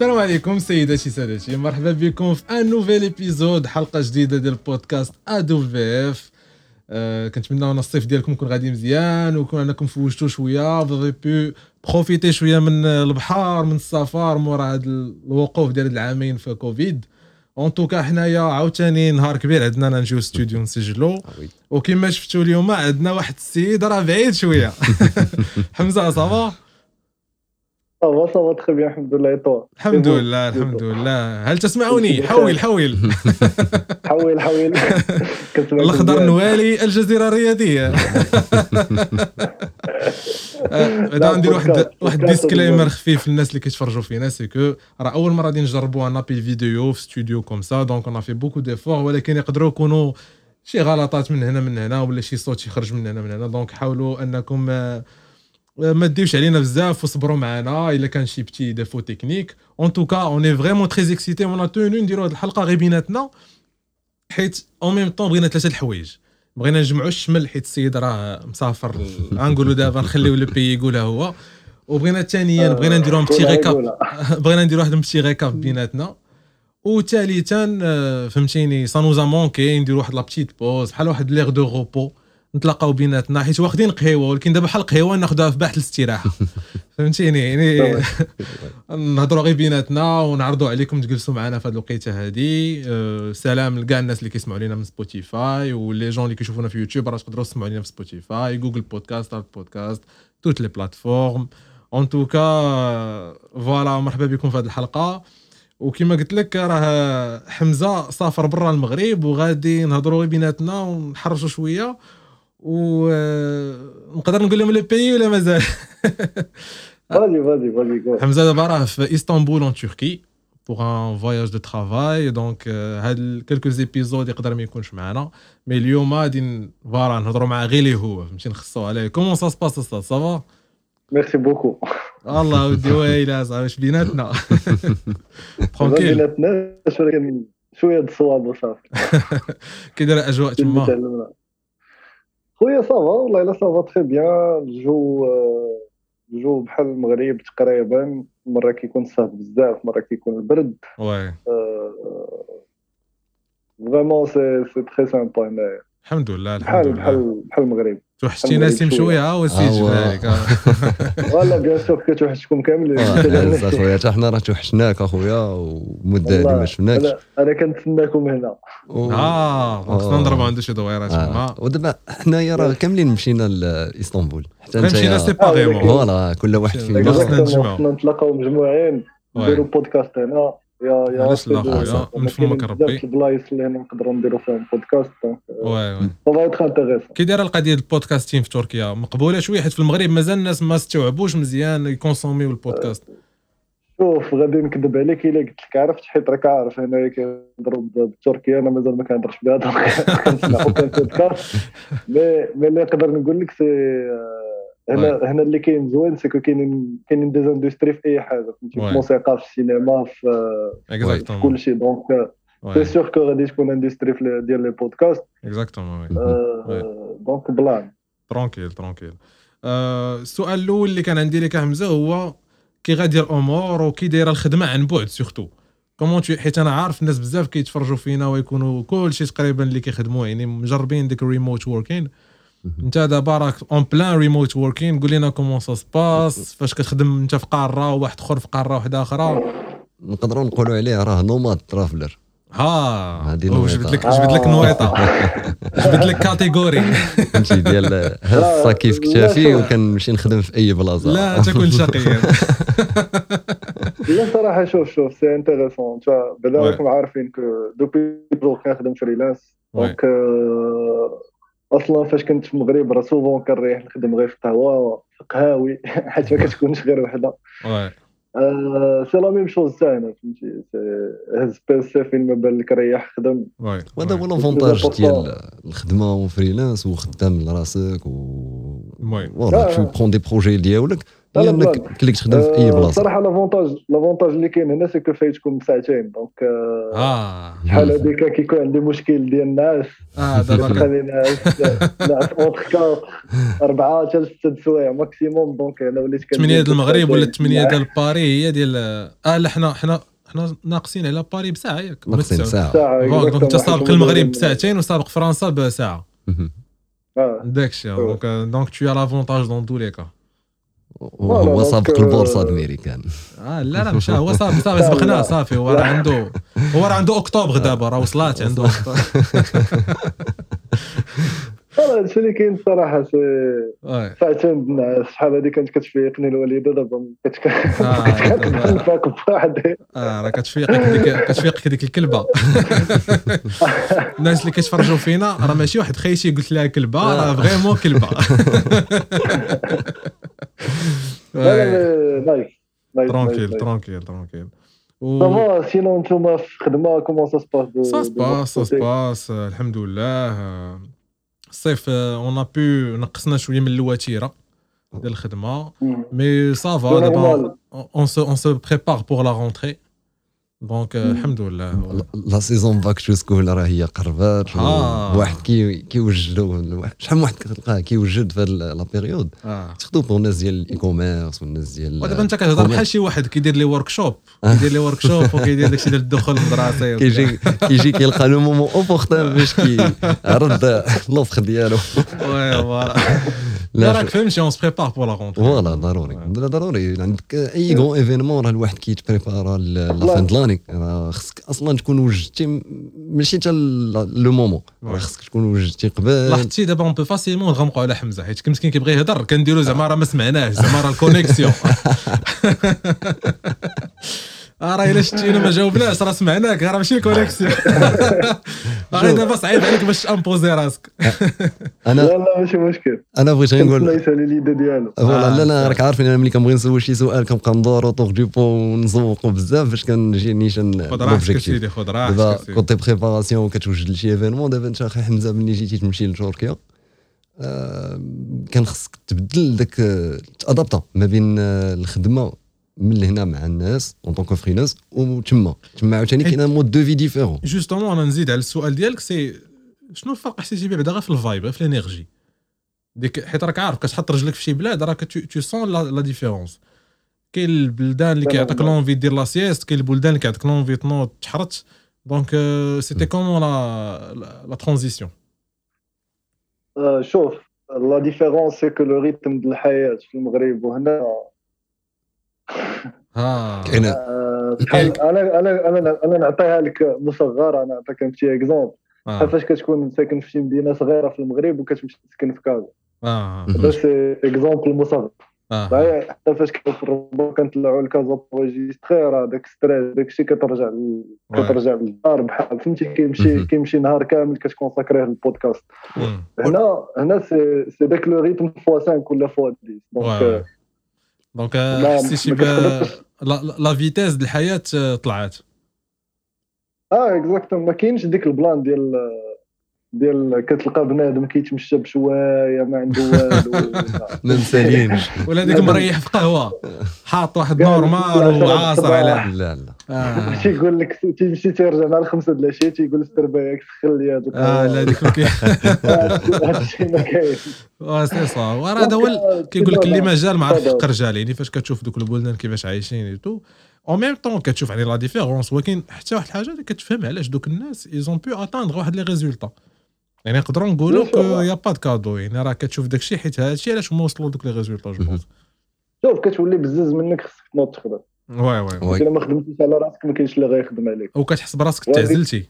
السلام عليكم سيداتي سادتي مرحبا بكم في un nouvel épisode حلقة جديدة ديال البودكاست ادو في اف كنتمنى أن الصيف ديالكم يكون غادي مزيان ويكون انكم فوجتوا شوية. avez pu profiter شوية من البحر من السفر مورا هذا الوقوف ديال العامين في كوفيد en tout cas حنايا عاوتاني نهار كبير عندنا نجيو ستوديو نسجلو. وكما شفتوا اليوم عندنا واحد السيد راه بعيد شوية. حمزة صافا صافا صافا تخي بيان الحمد لله طوا الحمد لله الحمد لله. هل تسمعوني؟ حول حول. حول حول. الاخضر نوالي الجزيرة الرياضية. بعدا ندير واحد واحد disclaimer خفيف للناس اللي كيتفرجوا فينا c'est que راه أول مرة غادي نجربوا نابي الفيديو في ستوديو comme ça donc on fait beaucoup d'efforts ولكن يقدروا يكونوا شي غلطات من هنا من هنا ولا شي صوت يخرج من هنا من هنا donc حاولوا أنكم ما ديوش علينا بزاف وصبروا معنا إلا كان شي petit défaut technique. en tout cas on est vraiment très excités on tenait نديرو هاد الحلقة غير بيناتنا حيت en même temps بغينا ثلاثة الحوايج. بغينا نجمعوا الشمل حيت السيد راه مسافر. غنقولوا دابا نخليو le pays يقولها هو. وبغينا ثانيا بغينا نديرو petit récap بغينا نديرو واحد petit récap بيناتنا. وثالثا فهمتيني ça nous a manqué نديرو واحد la petite pause بحال واحد l'heure de repos نتلاقاو بيناتنا حيت واخدين قهيوة ولكن دابا بحال القهيوه ناخذها في باحة الاستراحة. فهمتيني؟ يعني نهضروا غير بيناتنا ونعرضوا عليكم تجلسوا معنا في هذه الوقيتة هذه أه سلام لكاع الناس اللي كيسمعوا لينا من Spotify و les gens اللي كيشوفونا في يوتيوب راه تقدروا تسمعوا لينا في Spotify Google Podcasts Apple Podcasts toutes les plateformes en tout cas voilà مرحبا بكم في هذه الحلقة. وكما قلت لك راه حمزة سافر برا المغرب وغادي نهضروا بيناتنا ونحرشوا شوية. ونقدر نقول لهم le pays ولا مازال vas-y vas-y vas-y حمزه دابا راه في اسطنبول en Turquie pour un voyage de travail donc هاد quelques épisodes يقدر ما يكونش معنا. mais اليوم غادي voilà نهضروا مع غير اللي هو. فهمتي؟ نخصو عليه. comment ça se passe أستاذ ça va Merci beaucoup الله ودي ويلي صاحبي اش بيناتنا؟ tranquille بيناتنا ولكن شوية د الصواب وصافي. كي داير الاجواء تما. خويا ça va والله إلا ça va très bien الجو الجو بحال المغرب تقريبا. مرة كيكون الصهد بزاف مرة كيكون البرد oui vraiment c'est c'est très sympa هنايا الحمد لله الحمد لله. بحال بحال المغرب. توحشتي ناسيم شوية. ها وسيت جبالك Voilà bien sûr كتوحشكم كاملين. أخويا حتى حنا راه توحشناك أخويا ومدة هذه ما شفناكش. انا كنتسناكم هنا. آه خصنا نضربوا عنده شي دويرات تما ودابا حنايا راه كاملين مشينا لإسطنبول. حتى انت مشينا séparément voilà كل واحد فينا. خصنا نتلاقاو مجموعين نديروا بودكاست هنا. يا يا علاش لا خويا من بزاف البلايص اللي نقدروا نديروا فيهم podcast oui oui. ça va être intéressant كي دايرة القضية ال podcasting في تركيا؟ مقبولة شوية حيت في المغرب مازال الناس ما استوعبوش مزيان ي consommi و ال podcast. شوف غادي نكذب عليك إلا قلت لك عرفت حيت راك عارف هنايا كيهضروا بالتركيه أنا مازال ما كنهضرش بها donc كنسمع كان podcast mais mais اللي نقدر نقول لك c'est هنا هنا اللي كاين زوين c'est que كاينين كاينين des industries في اي حاجة فهمتي؟ في الموسيقى في السينما في في كل شيء. donc c'est sûr que غادي تكون industrie ديال les podcasts exactement donc بلان. tranquille tranquille السؤال الأول اللي كان عندي لك حمزة هو كي غادي الأمور وكي دايرة الخدمة عن بعد surtout comment حيت أنا عارف الناس بزاف كيتفرجوا فينا ويكونوا كلشي تقريبا اللي كيخدموا يعني مجربين ديك ال remote working انت دابا راك en plein remote working قول لنا comment ça se passe فاش كتخدم انت في قاره وواحد اخر في قاره واحدة أخرى نقدروا نقولوا عليه راه nomad traveler ها جبت لك جبت لك نويطة. جبت لك catégorie فهمتي ديال هز الصاكي في كتافي وكنمشي نخدم في أي بلاصة. لا تكون شقيا لا صراحة شوف شوف c'est intéressant انت بعدا راكم عارفين que depuis début كنخدم freelance donc أصلا فاش كنت في المغرب راه souvent كنريح نخدم غير في القهوة في قهاوي حيت ما كتكونش غير وحدة. c'est la même chose حتى هنا فهمتي؟ هز PC فين ما بان لك ريح خدم وهذا هو l'avantage ديال الخدمة و freelance وخدام لراسك و المهم tu prends des projets ديالك هي إنك كليك تخدم في أي بلاصة. صراحة l'avantage l'avantage اللي كاين هنا c'est que فايتكم بساعتين donc آه شحال هذيك كيكون عندي مشكل ديال الناس. آه دابا خلينا نعرف en tout cas أربعة حتى لست سوايع maximum donc أنا وليت كندير 8 ديال المغرب ولا 8 ديال باري هي ديال آه لا حنا حنا حنا ناقصين على باري بساعة ياك. ناقصين ساعه donc أنت سابق المغرب بساعتين وسابق فرنسا بساعة. آه. داكشي donc donc tout l'avantage dans tous les cas وهو سابق البورصه الامريكان آه لا لا مشى هو صافي صافي سبقناه صافي هو راه عنده هو راه عنده اكتوبر دابا راه وصلات عنده هادشي اللي كاين الصراحة ساعتين شحال هادي كانت كتفيقني الوالده دابا كتفيق بوحدي آه راه كتفيقك ديك كتفيقك ديك الكلبة. الناس اللي كيتفرجوا فينا راه ماشي واحد خيتي قلت لها كلبة راه vraiment كلبة. nice tranquille tranquille tranquille ça va sinon نتوما في الخدمه comment ça se passe ça se passe ça se passe الحمد لله الصيف un peu نقصنا شوية من الوتيره ديال الخدمه mais ça va دابا on se on se prépare pour la rentrée donc الحمد لله la saison back to school راه هي قربات آه. واحد كي كيوجدوا شحال من واحد كتلقاه كيوجد في la période آه. تخدم الناس ديال ال e-commerce والناس ديال ودابا انت كتهضر بحال شي واحد كيدير les workshops كيدير les workshops وكيدير داكشي ديال الدخول للمدرسه كيجي كيجي كيلقى le moment opportun باش كيعرض l'offre ديالو oui voilà لا راك فهمتي on se prépare pour la rentrée voilà ضروري. ضروري. عندك أي grand événement راه الواحد كيت prépara la fin de l'année راه خصك أصلا تكون وجدتي ماشي حتى le moment راه خصك تكون وجدتي قبل. لاحظتي دابا un peu facilement نغمقوا على حمزه حيت مسكين كيبغي يهضر كنديروا زعما راه ما سمعناهش زعما راه ال connexion راه إلا شتينا ما جاوبناش راه سمعناك راه ماشي ال connexion. راه دابا صعيب عليك باش imposer راسك. أنا لا لا ماشي مشكل. أنا بغيت غير نقول؟ laisse l'idée ديالو. voilà لا لا راك عارفين أنا ملي كنبغي نسول شي سؤال كنبقى ندور autour du pot ونزوقو بزاف باش كنجي نيشان خذ راحتك سيدي خذ راحتك دابا كونتي préparation كتوجد لشي événement دابا أنت أخي حمزة ملي جيتي تمشي لتركيا كان خصك تبدل داك ت adapta ما بين الخدمة من لهنا مع الناس en tant que freelance وتما تما. عاوتاني كاين mode de vie différent justement أنا نزيد على السؤال ديالك c'est شنو الفرق حسيتي به بعدا غير في ال vibe في ال energy ديك حيت راك عارف كتحط رجلك في شي بلاد راك tu sens la différence كاين البلدان اللي كيعطيك l'envie de faire la sieste كاين البلدان اللي كيعطيك l'envie تنوض تحرت. donc c'était comment la la transition شوف la différence c'est que le rythme ديال الحياة في المغرب وهنا ها. كاينة بحال أنا أنا أنا أنا نعطيها لك مصغرة أنا نعطيك شي exemple بحال فاش كتكون ساكن في شي مدينة صغيرة في المغرب وكتمشي تسكن في كازا آه. هذا c'est exemple مصغر. آه. صحيح حتى فاش كنطلعوا لكازا بوجيستري راه داك stress داك الشيء كترجع كترجع للدار بحال فهمتي؟ كيمشي كيمشي نهار كامل كت consacrer يه للبودكاست. هنا هنا c'est c'est داك le rythme fois 5 ولا fois 10 donc donc حسيتي ب la vitesse د الحياة طلعت آه exactement ما كاينش ديك ال plan ديال ديال كتلقى بنادم كيتمشى بشويه ما عنده والو. ما مسالينش ولا ديك مريح في قهوه حاط واحد normal وعاصر على لا لا. تيقول لك تيمشي تيرجع مع الخمسة د العشيه تيقول السربايك سخن لي هذا آه لا ديك ما كاين. هادشي ما كاين. آه سي صا وراه هذا هو كيقول لك اللي مازال ما عرف حق رجال يعني فاش كتشوف دوك البلدان كيفاش عايشين تو اون ميم طون كتشوف يعني لا ديفيرونس ولكن حتى واحد الحاجة اللي كتفهم علاش دوك الناس ايزون بو اتاندغ واحد لي ريزولتا يعني نقدروا نقولوا يا با كادو يعني راه كتشوف داك الشيء حيت هذا الشيء علاش هما وصلوا دوك لي ريزولتا جو شوف كتولي بزز منك خصك تنوض تخدم. وي وي الا ما خدمتيش على راسك ما كاينش اللي غيخدم عليك. وكتحس براسك تعزلتي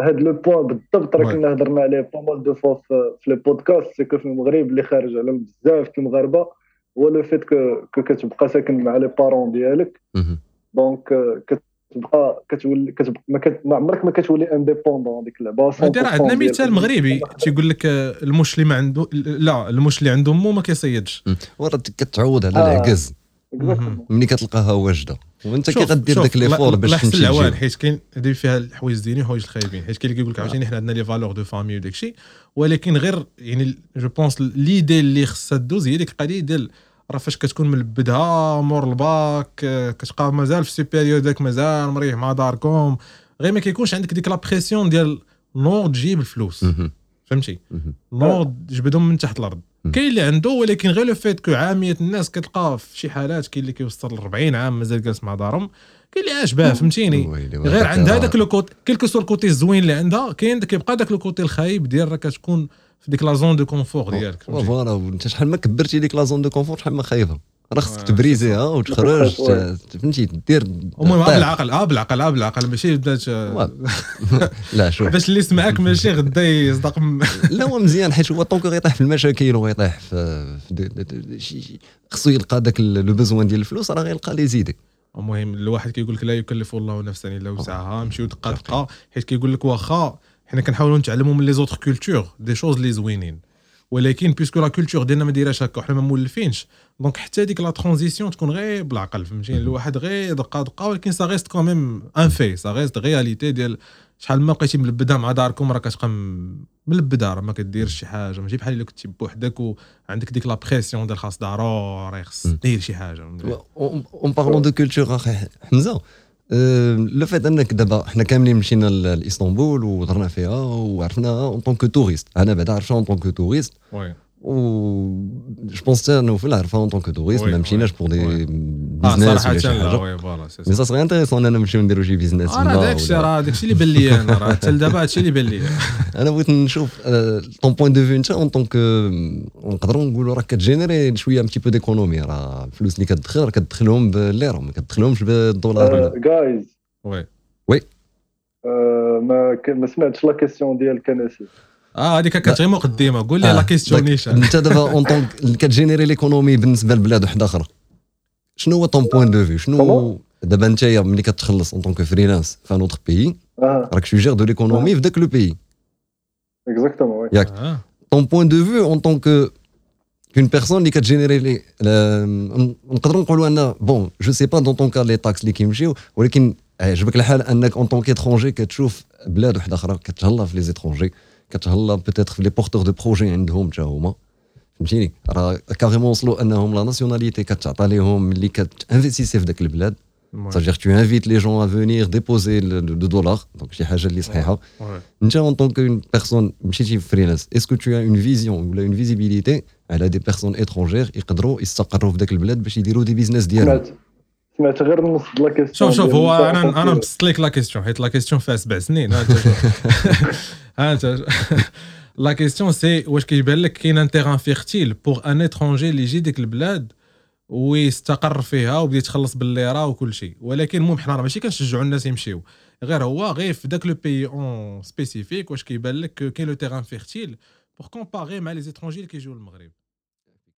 هاد le point بالضبط راه كنا هضرنا عليه بامال deux fois في les podcasts c'est que في المغرب اللي خارج على بزاف المغاربة هو le fait que كتبقى ساكن مع les parents ديالك. donc كتبقى كتولي كتبقى ما, كت... ما عمرك ما كتولي indépendante ديك اللعبة هادي راه عندنا مثال مغربي تيقول لك المش اللي ما عنده لا المش اللي عنده مو ما كيصيدش. وراه كتعود على العكز ملي كتلقاها واجدة. وانت كي غدير داك ليفور باش تمشي العوان حيت كاين هذه فيها الحوايج الزينين والحوايج الخايبين. حيت كاين اللي كيقول لك عاوتاني حنا عندنا لي فالور دو فامي وداك الشيء ولكن غير يعني جو بونس ليدي اللي خصها دوز هي ديك القضية ديال راه فاش كتكون ملبدها مور الباك كتبقى مازال في السوبيريور داك مازال مريح مع داركم غير ما كيكونش عندك ديك لا بريسيون ديال نوض تجيب الفلوس. فهمتي؟ نوض جبدهم من تحت الأرض. كاين اللي عنده ولكن غير لو فيت كو عامية الناس كتلقى في شي حالات كاين اللي كيوصل ل 40 عام مازال جالس مع دارهم. كاين اللي عاجباه فهمتيني؟ غير عندها داك لو كوتي كيلكو سو الكوتي الزوين اللي عندها كاين كيبقى داك لو كوتي الخايب ديال راه كتكون في ديك لا زون دو كونفور ديالك فوالا أنت شحال ما كبرتي ديك لا زون دو كونفور شحال ما خايبه راه خصك تبريزيها وتخرج فهمتي دير المهم بالعقل آه بالعقل آه بالعقل ماشي بدات لا شوف. باش اللي سمعك ماشي غدا يصدق. لا هو مزيان حيت هو طونك غيطيح في المشاكل وغيطيح في خصو يلقى داك le besoin ديال الفلوس راه غيلقى les idées المهم الواحد كيقول لك لا يكلف الله نفسا إلا وسعها نمشيو دقة دقة حيت كيقول لك واخا حنا كنحاولوا نتعلموا من les autres cultures des choses لي زوينين. ولكن puisque la culture ديالنا ما دايراش هكا وحنا ما مولفينش. donc حتى ديك la transition تكون غير بالعقل فهمتي الواحد غير دقة دقة ولكن ça reste quand même en fait ça reste réalité ديال شحال ما بقيتي ملبدة مع داركم راه كتبقى ملبدة راه ما كديرش شي حاجة. ماشي بحال الا كنتي بوحدك وعندك ديك la pression ديال خاص راه خاص دير شي حاجة. en parlant de culture أخي حمزه le fait انك دابا حنا كاملين مشينا لاسطنبول وهضرنا فيها وعرفناها en tant que touriste أنا بعدا عرفتها en tant que touriste و je pense حتى نوفل عرفها en tant que touriste ما مشيناش pour des business ولا شي حاجة mais ça serait intéressant اننا نمشيو نديرو شي business راه داكشي راه داكشي اللي بان لي أنا راه حتى لدابا هادشي اللي بان لي أنا بغيت نشوف ton point de vue انت en tant que نقدروا نقولوا راه كت générer ي شوية un petit peu d'économie راه الفلوس اللي كتدخل راه كتدخلهم بالليره ما كتدخلهمش بالدولار جايز oui oui ما ما سمعتش la question ديال كنسي آه هذيك كانت غير مقدمة. قول لي la question نيشان أنت دابا en tant que كت générer ي l'économie بالنسبة لبلاد وحده أخرى. شنو هو ton point de vue شنو دابا انت ملي كتخلص en tant que freelance في un autre pays راك sujet de l'économie في ذاك le pays اكزاكتومون ياك. طون بوين دو فيو اون طونك كون بيرسون اللي كتجينيري لي نقدروا نقولوا ان بون جو سي با دون طون كا لي تاكس اللي كيمشيو ولكن عجبك الحال أنك اون طونك اترونجي كتشوف بلاد وحده أخرى كتهلا في لي زيترونجي كتهلا بوتيتر في لي بورتور دو بروجي عندهم حتى هما فهمتيني؟ راه كاريمون وصلوا انهم لا ناسيوناليتي كتعطى لهم ملي كتانفيستيسي في ذاك البلاد. صافي tu invites les gens à venir déposer le dollar. Donc شي حاجة اللي صحيحه انت en tant que personne مشيتي freelance est-ce que tu as une vision ولا une visibilité? على des personnes étrangères يقدروا يستقروا في ذاك البلاد باش يديروا des business ديالهم سمعت غير النص د لا كيستيون شوف شوف هو أنا أنا بسط لك la question حيت la question فيها سبع سنين ها انت la question c'est واش كيبان لك كاين un terrain fertile pour un étranger اللي يجي ديك البلاد ويستقر فيها وبدا يتخلص بالليره وكل شيء ولكن المهم حنا ماشي كنشجعوا الناس يمشيو غير هو غير في ذاك le pays en spécifique واش كيبان لك كاين le terrain fertile pour comparer مع les étrangers اللي كيجيو للمغرب